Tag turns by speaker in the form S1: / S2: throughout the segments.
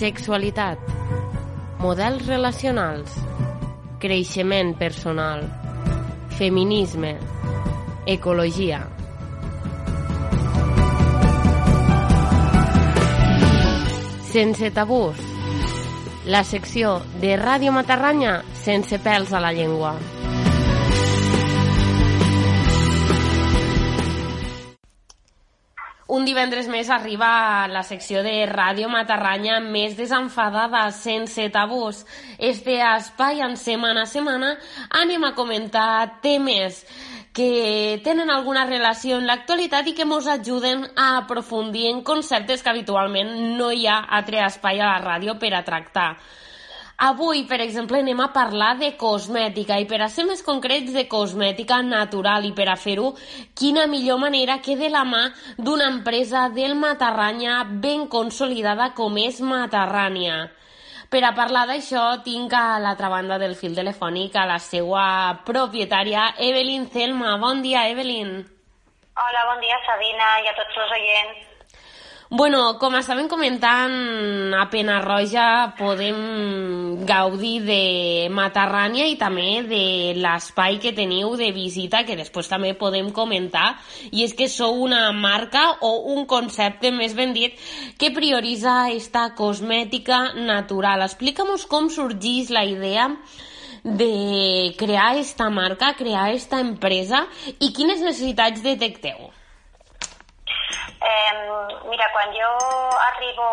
S1: sexualitat, models relacionals, creixement personal, feminisme, ecologia. Sense tabús, la secció de Ràdio Matarranya sense pèls a la llengua. Un divendres més arriba la secció de Ràdio Matarranya més desenfadada, sense tabús. Este espai en setmana a setmana anem a comentar temes que tenen alguna relació en l'actualitat i que ens ajuden a aprofundir en conceptes que habitualment no hi ha altre espai a la ràdio per a tractar. Avui, per exemple, anem a parlar de cosmètica i per a ser més concrets de cosmètica natural i per a fer-ho, quina millor manera que de la mà d'una empresa del Matarranya ben consolidada com és Matarrània. Per a parlar d'això, tinc a l'altra banda del fil telefònic a la seva propietària, Evelyn Zelma. Bon dia, Evelyn.
S2: Hola, bon dia, Sabina, i a tots els oients.
S1: Bueno, com estàvem comentant, a Pena Roja podem gaudir de Matarrània i també de l'espai que teniu de visita, que després també podem comentar, i és que sou una marca o un concepte, més ben dit, que prioritza esta cosmètica natural. Explica'm com sorgís la idea de crear esta marca, crear esta empresa i quines necessitats detecteu.
S2: Eh, mira, quan jo arribo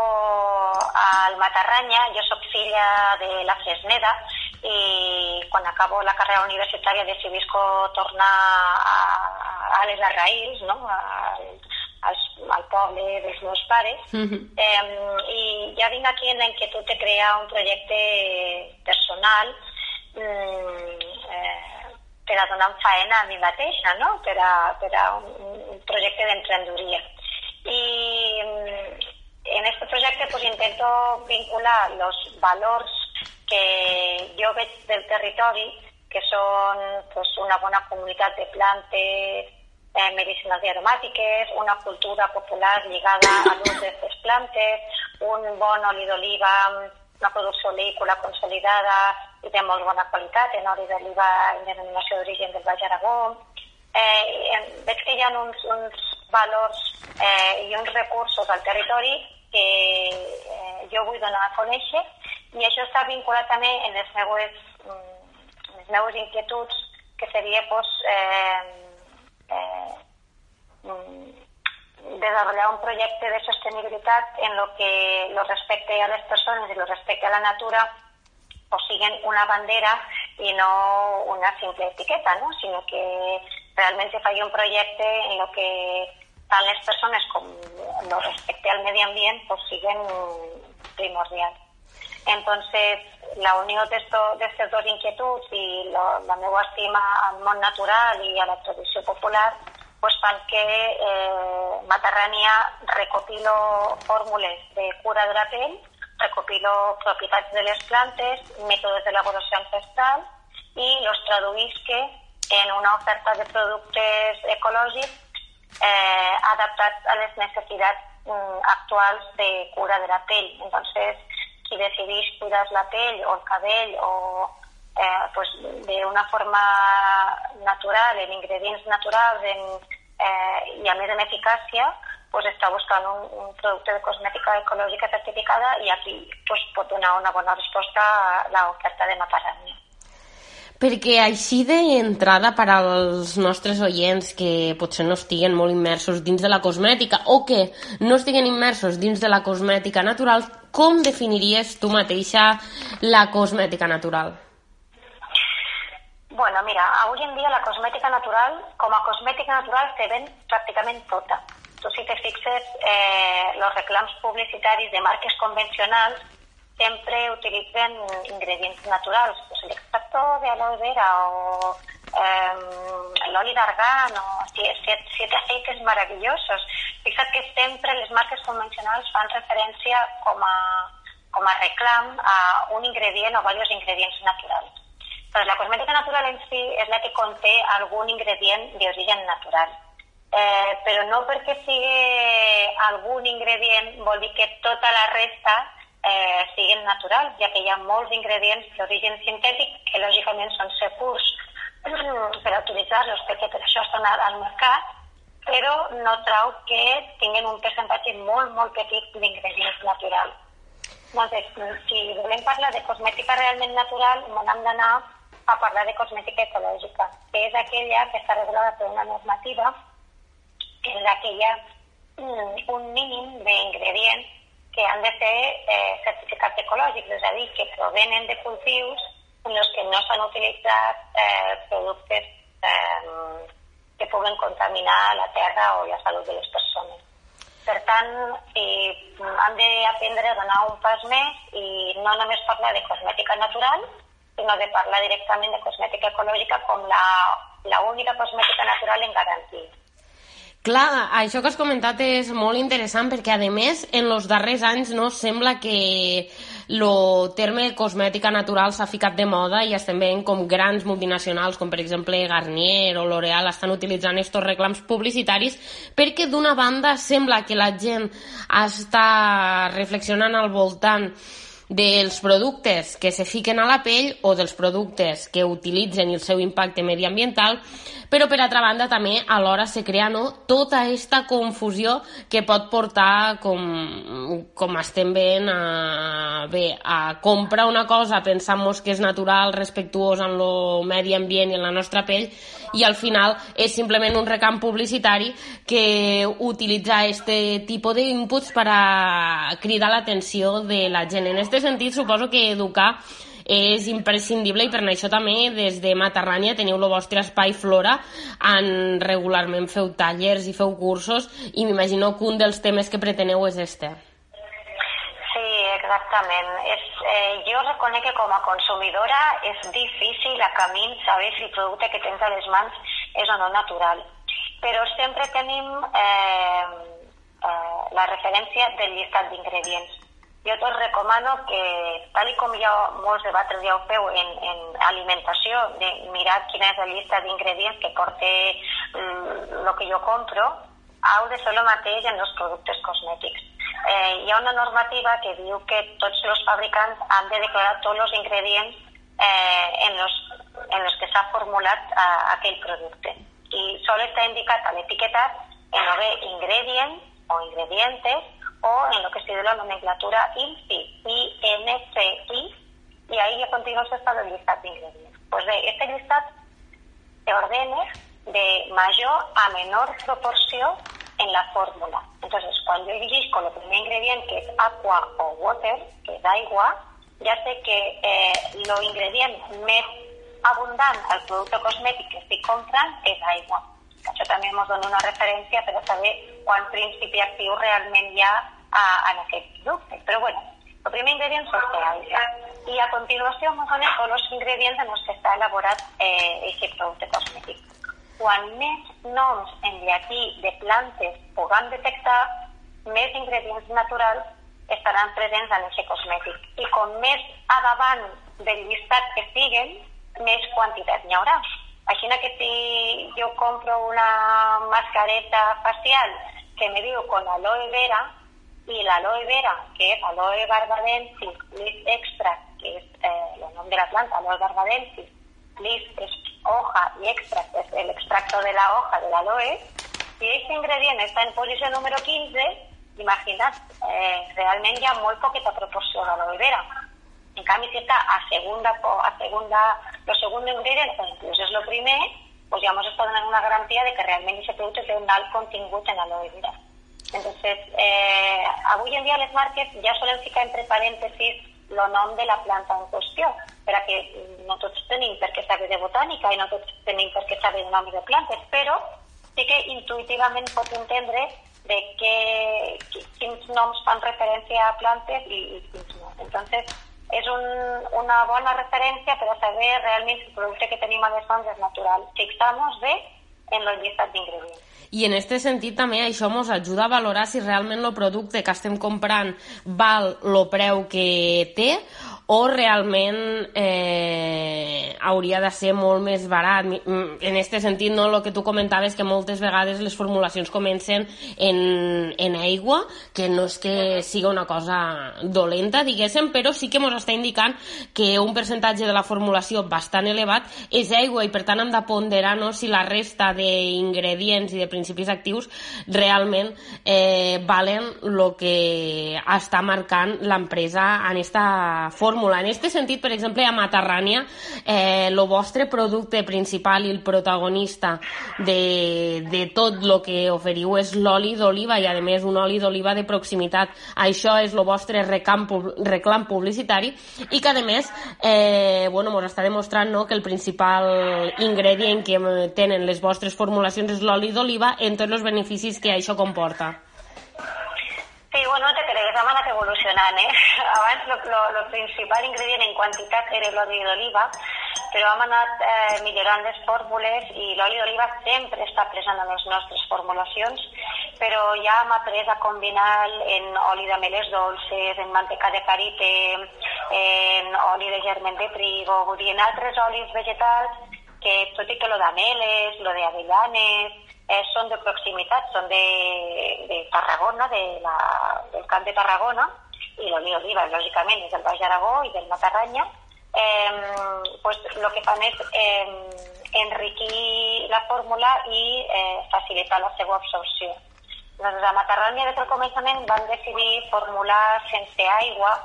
S2: al Matarranya, jo sóc filla de la Fresneda i quan acabo la carrera universitària decidisco tornar a, a les arraïls, no? A, als, al poble dels meus pares uh -huh. eh, i ja vinc aquí en la inquietud de crear un projecte personal mm, eh, per a donar faena a mi mateixa, no? per, a, per a un, un projecte d'emprendoria y en este proyecto pues intento vincular los valores que yo veo del territorio, que son pues, una bona comunitat de plantes eh, medicinals aromàtiques, una cultura popular lligada a l'ús d'aquestes plantes, un bon oli d'oliva, una producció olícola consolidada i de molt bona qualitat en oli d'oliva en denominació d'origen del Baix Aragó. Eh, veig que hi ha uns, uns valors eh, i uns recursos al territori que eh, jo vull donar a conèixer i això està vinculat també en les meues, mm, les meues inquietuds que seria pues, eh, eh, mm, desarrollar un projecte de sostenibilitat en lo que lo respecte a les persones i lo respecte a la natura o siguen una bandera i no una simple etiqueta, ¿no? sino que realment se faci un projecte en lo que tant les persones com lo respecte al medi ambient pues siguen primordial. Entonces, la unió d'aquestes dos inquietuds i lo, la meva estima al món natural i a la tradició popular pues fan que eh, Matarrània recopilo fórmules de cura de la pell, recopilo propietats de les plantes, mètodes d'elaboració ancestral i los traduïsque en una oferta de productes ecològics eh, adaptats a les necessitats mm, actuals de cura de la pell. Entonces, si decidís cuidar la pell o el cabell o eh, pues de una forma natural, en ingredients naturals en, eh, i a més en eficàcia, pues està buscant un, un producte de cosmètica ecològica certificada i aquí pues, pot donar una bona resposta a l'oferta de Matarranya
S1: perquè així d'entrada per als nostres oients que potser no estiguen molt immersos dins de la cosmètica o que no estiguen immersos dins de la cosmètica natural, com definiries tu mateixa la cosmètica natural?
S2: Bueno, mira, avui en dia la cosmètica natural, com a cosmètica natural, se ven pràcticament tota. Tu si te fixes, eh, los reclams publicitaris de marques convencionals siempre utilizan ingredientes naturales, pues el extracto de aloe vera o eh, el oli d'argan o siete, siete aceites maravillosos. Fixa't que sempre les marques convencionals fan referència com a, com a reclam a un ingredient o diversos ingredients naturals. Pues la cosmètica natural en si és la que conté algun ingredient d'origen natural. Eh, però no perquè sigui algun ingredient vol dir que tota la resta eh, siguin naturals, ja que hi ha molts ingredients d'origen sintètic que lògicament són segurs per utilitzar-los perquè per això estan al mercat, però no trau que tinguin un percentatge molt, molt petit d'ingredients naturals. Doncs, si volem parlar de cosmètica realment natural, hem d'anar a parlar de cosmètica ecològica, que és aquella que està regulada per una normativa en la que hi ha un mínim d'ingredients que han de ser eh, certificats ecològics, és a dir, que provenen de cultius en els que no s'han utilitzat eh, productes eh, que puguen contaminar la terra o la salut de les persones. Per tant, si han d'aprendre a donar un pas més i no només parlar de cosmètica natural, sinó de parlar directament de cosmètica ecològica com la, la única cosmètica natural en garantir.
S1: Clar, això que has comentat és molt interessant perquè, a més, en els darrers anys no sembla que el terme cosmètica natural s'ha ficat de moda i estem veient com grans multinacionals, com per exemple Garnier o L'Oreal, estan utilitzant estos reclams publicitaris perquè d'una banda sembla que la gent està reflexionant al voltant dels productes que se fiquen a la pell o dels productes que utilitzen i el seu impacte mediambiental, però per altra banda també alhora se crea no, tota aquesta confusió que pot portar, com, com estem veient, a, bé, a comprar una cosa pensant que és natural, respectuós amb el medi ambient i en la nostra pell, i al final és simplement un recant publicitari que utilitza este tipus d'inputs per a cridar l'atenció de la gent. En aquest sentit, suposo que educar és imprescindible i per això també des de Matarranya teniu el vostre espai Flora en regularment feu tallers i feu cursos i m'imagino que un dels temes que preteneu és este.
S2: Sí, exactament. És, eh, jo reconec que com a consumidora és difícil a camí saber si el producte que tens a les mans és o no natural. Però sempre tenim eh, eh, la referència del llistat d'ingredients jo tot recomano que, tal com ha molts debats ja ho feu en, en alimentació, de mirar quina és la llista d'ingredients que porta el mm, que jo compro, heu de fer el mateix en els productes cosmètics. Eh, hi ha una normativa que diu que tots els fabricants han de declarar tots els ingredients eh, en, los, en los que s'ha formulat eh, aquell producte. I sol està indicat a l'etiquetat en el ingredient o ingredientes o en lo que se dio la nomenclatura INCI, INCI, y ahí a continuación está el listado de ingredientes. Pues de este listado se ordena de mayor a menor proporción en la fórmula. Entonces, cuando yo con el primer ingrediente, que es aqua o water, que es agua, ya sé que eh, los ingredientes más abundantes al producto cosmético que se compran es agua. Això també ens dona una referència per a saber quan principi actiu realment hi ha a, en aquest producte. Però bueno, el primer ingredient és l'aigua. I a continuació ens dona tots els ingredients en els que està elaborat eh, aquest producte cosmètic. Quan més noms en llatí de plantes puguem detectar, més ingredients naturals estaran presents en aquest cosmètic. I com més a davant del llistat que siguen, més quantitat n'hi haurà. Així que si jo compro una mascareta facial que me diu con aloe vera, i l'aloe vera, que és aloe barbadensis, lis extra, que és eh, el nom de la planta, aloe barbadensis, lis és hoja i extra, que és el extracto de la hoja de l'aloe, si aquest ingredient està en posició número 15, imagina't, eh, realment hi ha molt poqueta proporció d'aloe vera. En canvi, si està a segunda, a segunda Lo segundo ingrediente, incluso es lo primer, pues ya hemos estado dando una garantía de que realmente ese producto té un alt contingut en aloe vera. Entonces, eh, avui en dia les marques ja solen ficar entre parèntesis el nom de la planta en qüestió, per a que no tots tenim per què saber de botànica i no tots tenim per què saber de noms de plantes, però sí que intuïtivament pot entendre de què, quins noms fan referència a plantes i, i quins no. Entonces, és un, una bona referència per a saber realment si el producte que tenim a les mans és natural. Fixar-nos bé en el llistat d'ingredients.
S1: I en aquest sentit també això ens ajuda a valorar si realment el producte que estem comprant val el preu que té o realment eh, hauria de ser molt més barat. Mm, en aquest sentit, no, el que tu comentaves que moltes vegades les formulacions comencen en, en aigua, que no és que siga una cosa dolenta, diguéssim, però sí que ens està indicant que un percentatge de la formulació bastant elevat és aigua i per tant hem de ponderar no, si la resta d'ingredients i de principis actius realment eh, valen el que està marcant l'empresa en aquesta fórmula. En aquest sentit, per exemple, a Matarrània, eh, el vostre producte principal i el protagonista de, de tot el que oferiu és l'oli d'oliva i, a més, un oli d'oliva de proximitat. Això és el vostre reclam, reclam publicitari i que, a més, eh, bueno, ens està demostrant no, que el principal ingredient que tenen les vostres formulacions és l'oli d'oliva en tots els beneficis que això comporta.
S2: Te cregues, hem anat evolucionant, eh? Abans el principal ingredient en quantitat era l'oli d'oliva, però hem anat eh, millorant les fórmules i l'oli d'oliva sempre està present en les nostres formulacions, però ja hem après a combinar en oli de meles dolces, en manteca de karité, en oli de germen de trigo, vull dir, en altres olis vegetals que tot i que lo d'ameles, lo d'avellanes, eh, són de proximitat, són de, de Tarragona, de la, del camp de Tarragona, i l'oli d'oliva, lògicament, és del Baix Aragó i del Matarranya, eh, pues, el que fan és eh, enriquir la fórmula i eh, facilitar la seva absorció. Doncs a Matarranya, des del començament, van decidir formular sense aigua,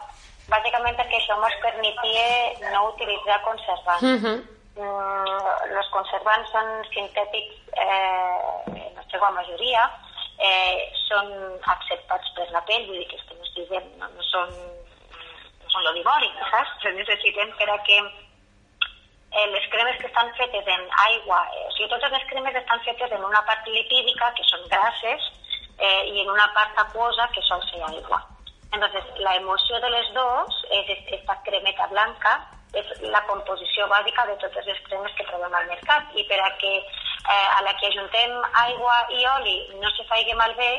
S2: bàsicament perquè això ens permetia no utilitzar conservants. Uh -huh mm, els conservants són sintètics eh, la seva majoria, eh, són acceptats per la pell, vull dir que, és que no, no, no són, no són l'olivori, saps? Però necessitem per a que eh, les cremes que estan fetes en aigua, eh, o sigui, totes les cremes estan fetes en una part lipídica, que són grasses, eh, i en una part aquosa, que sol ser aigua. Entonces, la emoció de les dos és esta cremeta blanca és la composició bàsica de totes les cremes que trobem al mercat i per a que eh, a la que ajuntem aigua i oli no se faci malbé,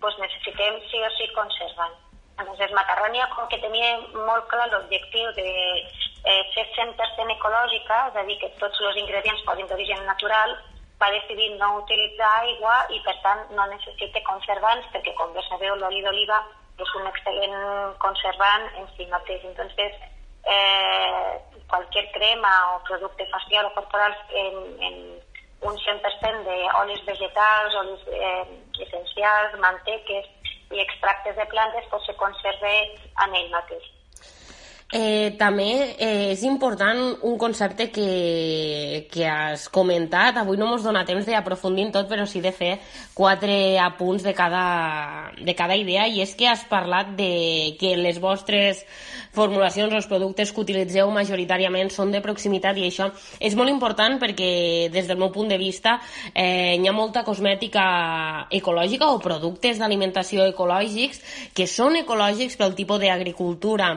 S2: doncs necessitem sí o sí conservant. Entonces, Matarrània, com que tenia molt clar l'objectiu de eh, ser 100% ecològica, és a dir, que tots els ingredients posin d'origen natural, va decidir no utilitzar aigua i, per tant, no necessita conservants, perquè, com bé sabeu, l'oli d'oliva és un excel·lent conservant en si mateix. Entonces, eh, cualquier crema o producte facial o corporal en, en un 100% d'olis vegetals, olis eh, essencials, manteques i extractes de plantes pues, se conserve en ell mateix.
S1: Eh, també eh, és important un concepte que, que has comentat. Avui no ens dona temps d'aprofundir en tot, però sí de fer quatre apunts de cada, de cada idea, i és que has parlat de que les vostres formulacions, els productes que utilitzeu majoritàriament són de proximitat, i això és molt important perquè, des del meu punt de vista, eh, hi ha molta cosmètica ecològica o productes d'alimentació ecològics que són ecològics pel tipus d'agricultura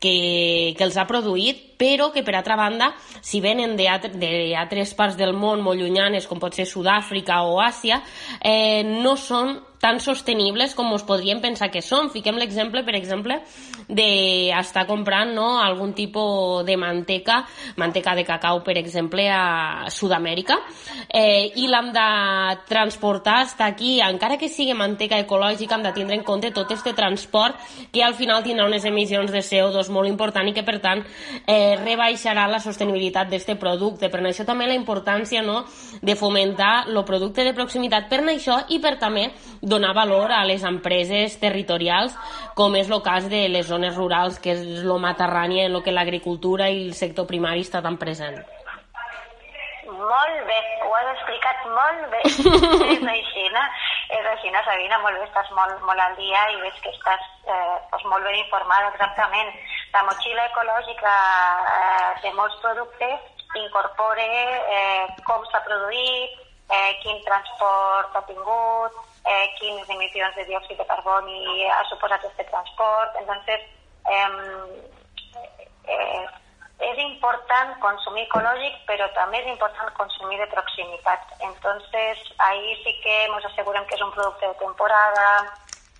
S1: que, que els ha produït, però que, per altra banda, si venen d'altres parts del món molt llunyanes, com pot ser Sud-àfrica o Àsia, eh, no són tan sostenibles com us podríem pensar que són. Fiquem l'exemple, per exemple, d'estar comprant no, algun tipus de manteca, manteca de cacau, per exemple, a Sud-amèrica, eh, i l'hem de transportar fins aquí. Encara que sigui manteca ecològica, hem de tindre en compte tot aquest transport que al final tindrà unes emissions de CO2 molt important i que, per tant, eh, rebaixarà la sostenibilitat d'aquest producte. Per això també la importància no, de fomentar el producte de proximitat per això i per també donar valor a les empreses territorials, com és el cas de les zones rurals, que és el matarrani en el que l'agricultura i el sector primari està tan present.
S2: Molt bé, ho has explicat molt bé. és així, no? Així, no, Sabina? Molt bé, estàs molt, molt al dia i veig que estàs eh, doncs molt ben informada exactament. La motxilla ecològica eh, de molts productes incorpora eh, com s'ha produït, eh, quin transport ha tingut, eh, quines emissions de diòxid de carboni ha suposat aquest transport. Entonces, eh, eh, és important consumir ecològic, però també és important consumir de proximitat. Entonces, ahí sí que ens assegurem que és un producte de temporada,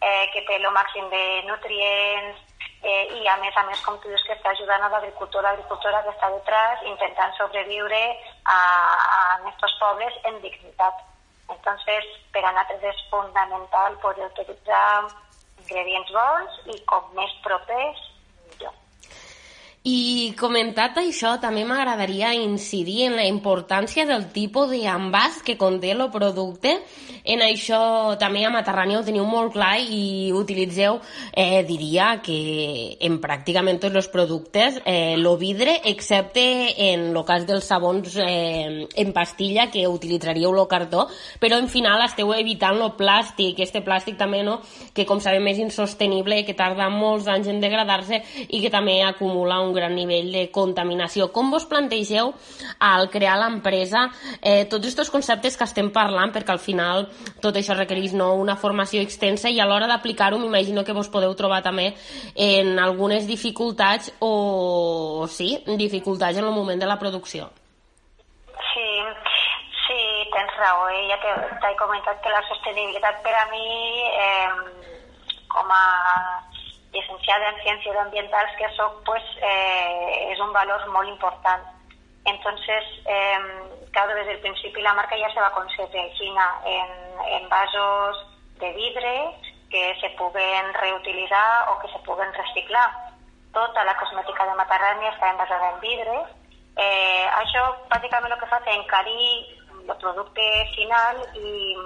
S2: eh, que té el màxim de nutrients, eh, i a més a més, com tu dius, que està ajudant a l'agricultor, l'agricultora que està detrás, intentant sobreviure a, a aquests pobles en dignitat. Entonces, per a nosaltres és fundamental poder utilitzar ingredients bons i com més propers.
S1: I comentat això, també m'agradaria incidir en la importància del tipus d'envàs que conté el producte. En això també a Matarranya ho teniu molt clar i utilitzeu, eh, diria que en pràcticament tots els productes, eh, lo vidre, excepte en el cas dels sabons eh, en pastilla, que utilitzaríeu el cartó, però en final esteu evitant el plàstic, este plàstic també, no?, que com sabem és insostenible, que tarda molts anys en degradar-se i que també acumula un gran nivell de contaminació. Com vos plantegeu al crear l'empresa eh, tots aquests conceptes que estem parlant, perquè al final tot això requereix no, una formació extensa i a l'hora d'aplicar-ho m'imagino que vos podeu trobar també en algunes dificultats o, sí, dificultats en el moment de la producció.
S2: Sí, sí, tens raó. Eh? Ja t'he comentat que la sostenibilitat per a mi eh, com a llicenciada en Ciències Ambientals que sóc, pues, eh, és un valor molt important. Entonces, eh, claro, desde el principio la marca ya se va a conceber en, en vasos de vidre que se puguen reutilitzar o que se puguen reciclar. Tota la cosmètica de Matarranya està envasada en vidre. Eh, això, bàsicament, el que fa és encarir el producte final i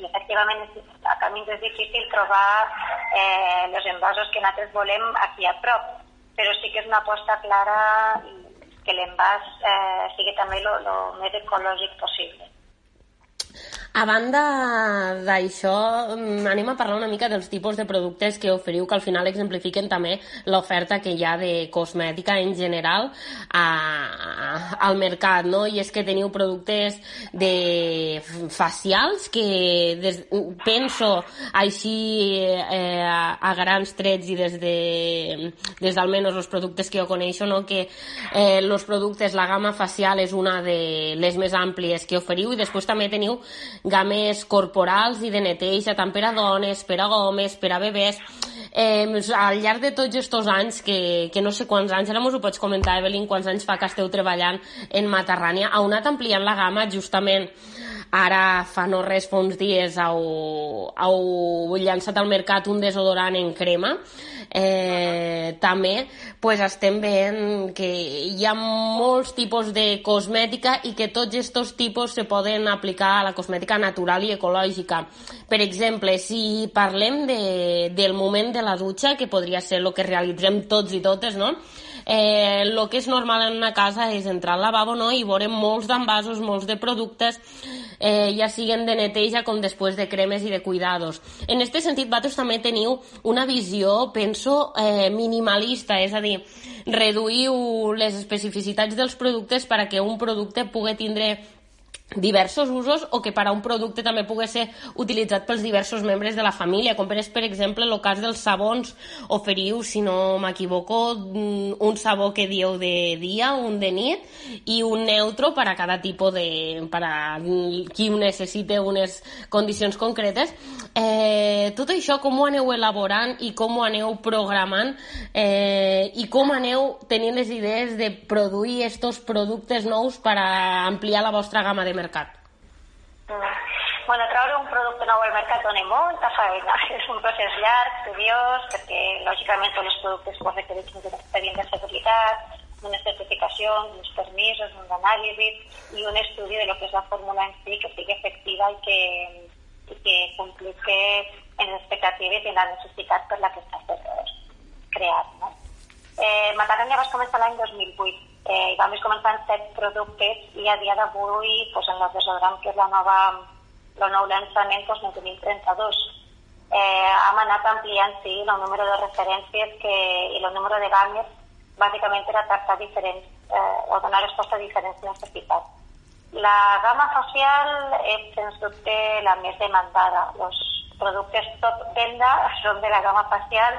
S2: i efectivament a camins és difícil trobar eh, els envasos que nosaltres volem aquí a prop, però sí que és una aposta clara que l'envàs eh, sigui també el més ecològic possible.
S1: A banda d'això, mm, anem a parlar una mica dels tipus de productes que oferiu, que al final exemplifiquen també l'oferta que hi ha de cosmètica en general a, a, al mercat, no? I és que teniu productes de facials que des, penso així eh, a, grans trets i des de des d'almenys els productes que jo coneixo, no? que eh, els productes, la gamma facial és una de les més àmplies que oferiu i després també teniu games corporals i de neteja, tant per a dones, per a homes, per a bebès. Eh, al llarg de tots aquests anys, que, que no sé quants anys, ara mos ho pots comentar, Evelyn, quants anys fa que esteu treballant en Matarrània, heu anat ampliant la gamma justament ara fa no res, fa uns dies heu, heu llançat al mercat un desodorant en crema eh, també pues, estem veient que hi ha molts tipus de cosmètica i que tots aquests tipus se poden aplicar a la cosmètica natural i ecològica. Per exemple, si parlem de, del moment de la dutxa, que podria ser el que realitzem tots i totes, no? eh, que és normal en una casa és entrar al lavabo no? i veure molts d'envasos, molts de productes, eh, ja siguen de neteja com després de cremes i de cuidados. En aquest sentit, vosaltres també teniu una visió, penso, eh, minimalista, és a dir, reduïu les especificitats dels productes perquè un producte pugui tindre diversos usos o que per a un producte també pugui ser utilitzat pels diversos membres de la família, com és, per exemple, el cas dels sabons. Oferiu, si no m'equivoco, mm, un sabó que dieu de dia, un de nit i un neutro per a cada tipus de... per a qui necessite unes condicions concretes. Eh, tot això com ho aneu elaborant i com ho aneu programant eh, i com aneu tenint les idees de produir estos productes nous per a ampliar la vostra gamma de mercat?
S2: Mm. Bueno, treure un producte nou al mercat dona molta feina. És un procés llarg, seriós, perquè lògicament tots els productes pues, requereixen un expedient de seguretat, unes certificacions, uns permisos, un anàlisi i un estudi de lo que és la fórmula en si que sigui efectiva i que, i que complique en les expectatives i la necessitat per la que està creat. No? Eh, Mataranya vas començar l'any 2008 eh, vam començar amb set productes i a dia d'avui pues, en el desodorant, que és la nova, el nou llançament, pues, en tenim 32. Eh, hem anat ampliant, sí, el número de referències que, i el número de games bàsicament per a tractar diferents eh, o donar resposta a diferents necessitats. La gamma facial és, sens dubte, la més demandada. Els productes top venda són de la gamma facial,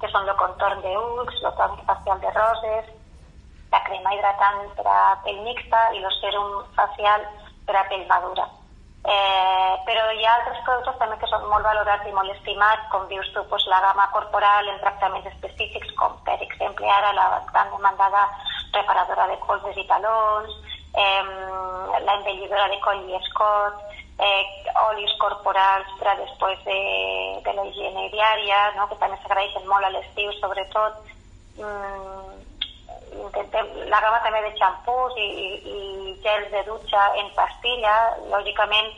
S2: que són el contorn d'ulls, el tònic facial de roses, la crema hidratant per a pell mixta i el sèrum facial per a pell madura. Eh, però hi ha altres productes també que són molt valorats i molt estimats, com dius tu, doncs, la gamma corporal en tractaments específics, com per exemple ara la tan demandada reparadora de colzes i talons, eh, la embellidora de coll i escot, eh, olis corporals per a després de, de la higiene diària, no? que també s'agraeixen molt a l'estiu, sobretot. Mm, intentem, la gamma també de xampús i, i, i gels de dutxa en pastilla, lògicament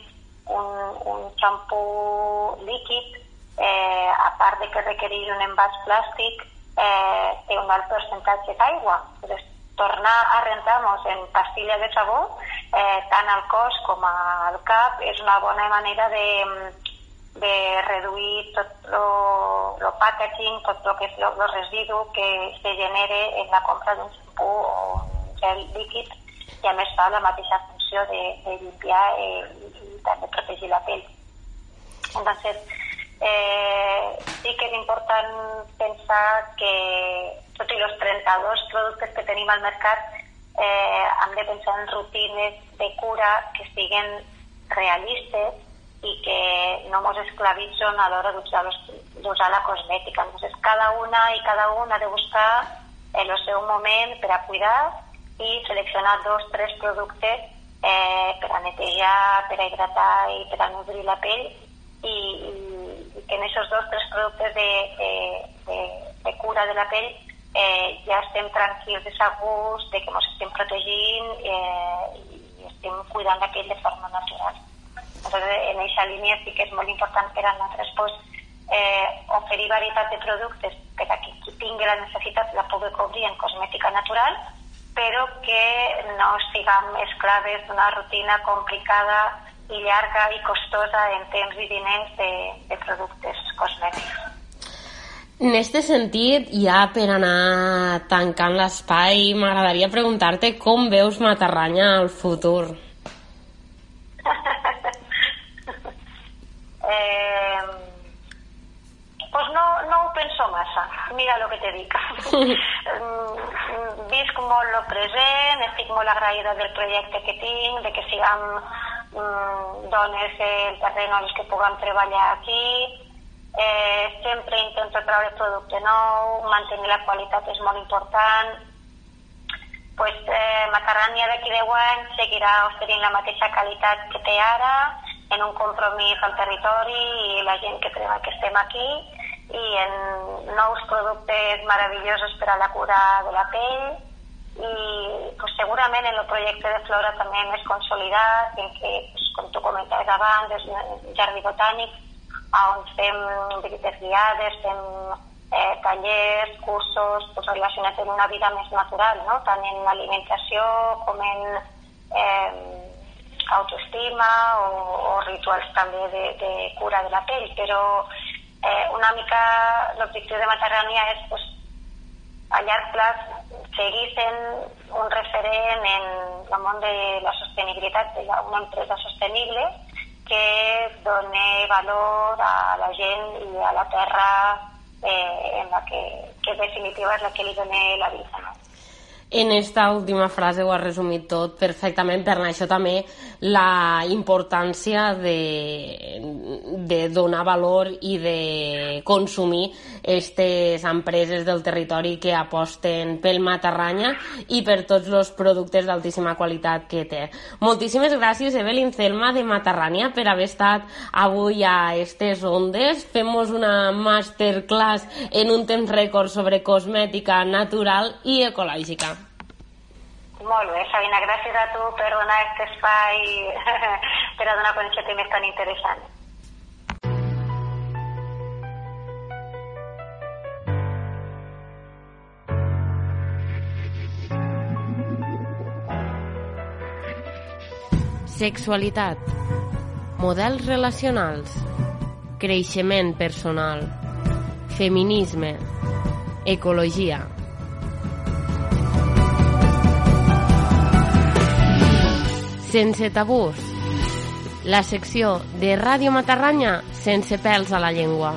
S2: un, un xampú líquid, eh, a part de que requereix un envàs plàstic, eh, té un alt percentatge d'aigua. Tornar a rentar-nos en pastilla de sabó eh, tant al cos com al cap és una bona manera de, de reduir tot el packaging, tot el que és el residu que se genere en la compra d'un xampú o un gel líquid i a més fa la mateixa funció de, de limpiar eh, i, i també protegir la pell. Entonces, eh, sí que és important pensar que tot i els 32 productes que tenim al mercat eh, hem de pensar en rutines de cura que siguin realistes i que no ens esclavitzen a l'hora d'usar la cosmètica. Entonces, cada una i cada un ha de buscar el seu moment per a cuidar i seleccionar dos, tres productes eh, per a netejar, per a hidratar i per a nodrir la pell i, i, que en aquests dos, tres productes de, de, de, de cura de la pell eh, ja estem tranquils i segurs de que ens estem protegint eh, i estem cuidant d'aquell de forma natural. Entonces, en aquesta línia sí que és molt important per a nosaltres pues, eh, oferir varietat de productes per a qui, qui tingui la necessitat la pugui cobrir en cosmètica natural, però que no siguem esclaves d'una rutina complicada i llarga i costosa en temps i diners de, de productes cosmètics.
S1: En este sentit, ja per anar tancant l'espai, m'agradaria preguntar-te com veus Matarranya al futur.
S2: eh, pues no, no ho massa, mira el que te dic. Visc molt el present, estic molt agraïda del projecte que tinc, de que siguem mm, dones el terreny on que puguem treballar aquí, Eh, sempre intento treure producte nou, mantenir la qualitat és molt important. Pues, eh, Macarrània d'aquí 10 anys seguirà oferint la mateixa qualitat que té ara, en un compromís al territori i la gent que crema que estem aquí i en nous productes meravellosos per a la cura de la pell i pues, segurament en el projecte de Flora també més consolidat, en què, pues, com tu comentaves abans, és un jardí botànic, on fem visites guiades, fem eh, tallers, cursos pues, relacionats amb una vida més natural, no? tant en alimentació com en eh, autoestima o, o rituals també de, de cura de la pell, però eh, una mica l'objectiu de Matarrània és pues, a llarg plaç seguir sent un referent en el món de la sostenibilitat, una empresa sostenible, que done valor a la gent i a la terra eh, en la que, que en definitiva és la que li dona la vida. No?
S1: En esta última frase ho has resumit tot perfectament, per això també la importància de, de donar valor i de consumir aquestes empreses del territori que aposten pel matarranya i per tots els productes d'altíssima qualitat que té. Moltíssimes gràcies, Evelyn Celma de Matarranya, per haver estat avui a estes ondes. Fem-nos una masterclass en un temps rècord sobre cosmètica natural i ecològica.
S2: Molt bé, Sabina, gràcies a tu per donar aquest espai per a donar a conèixer temes tan interessants.
S1: Sexualitat, models relacionals, creixement personal, feminisme, ecologia, Sense tabús. La secció de Ràdio Matarranya sense pèls a la llengua.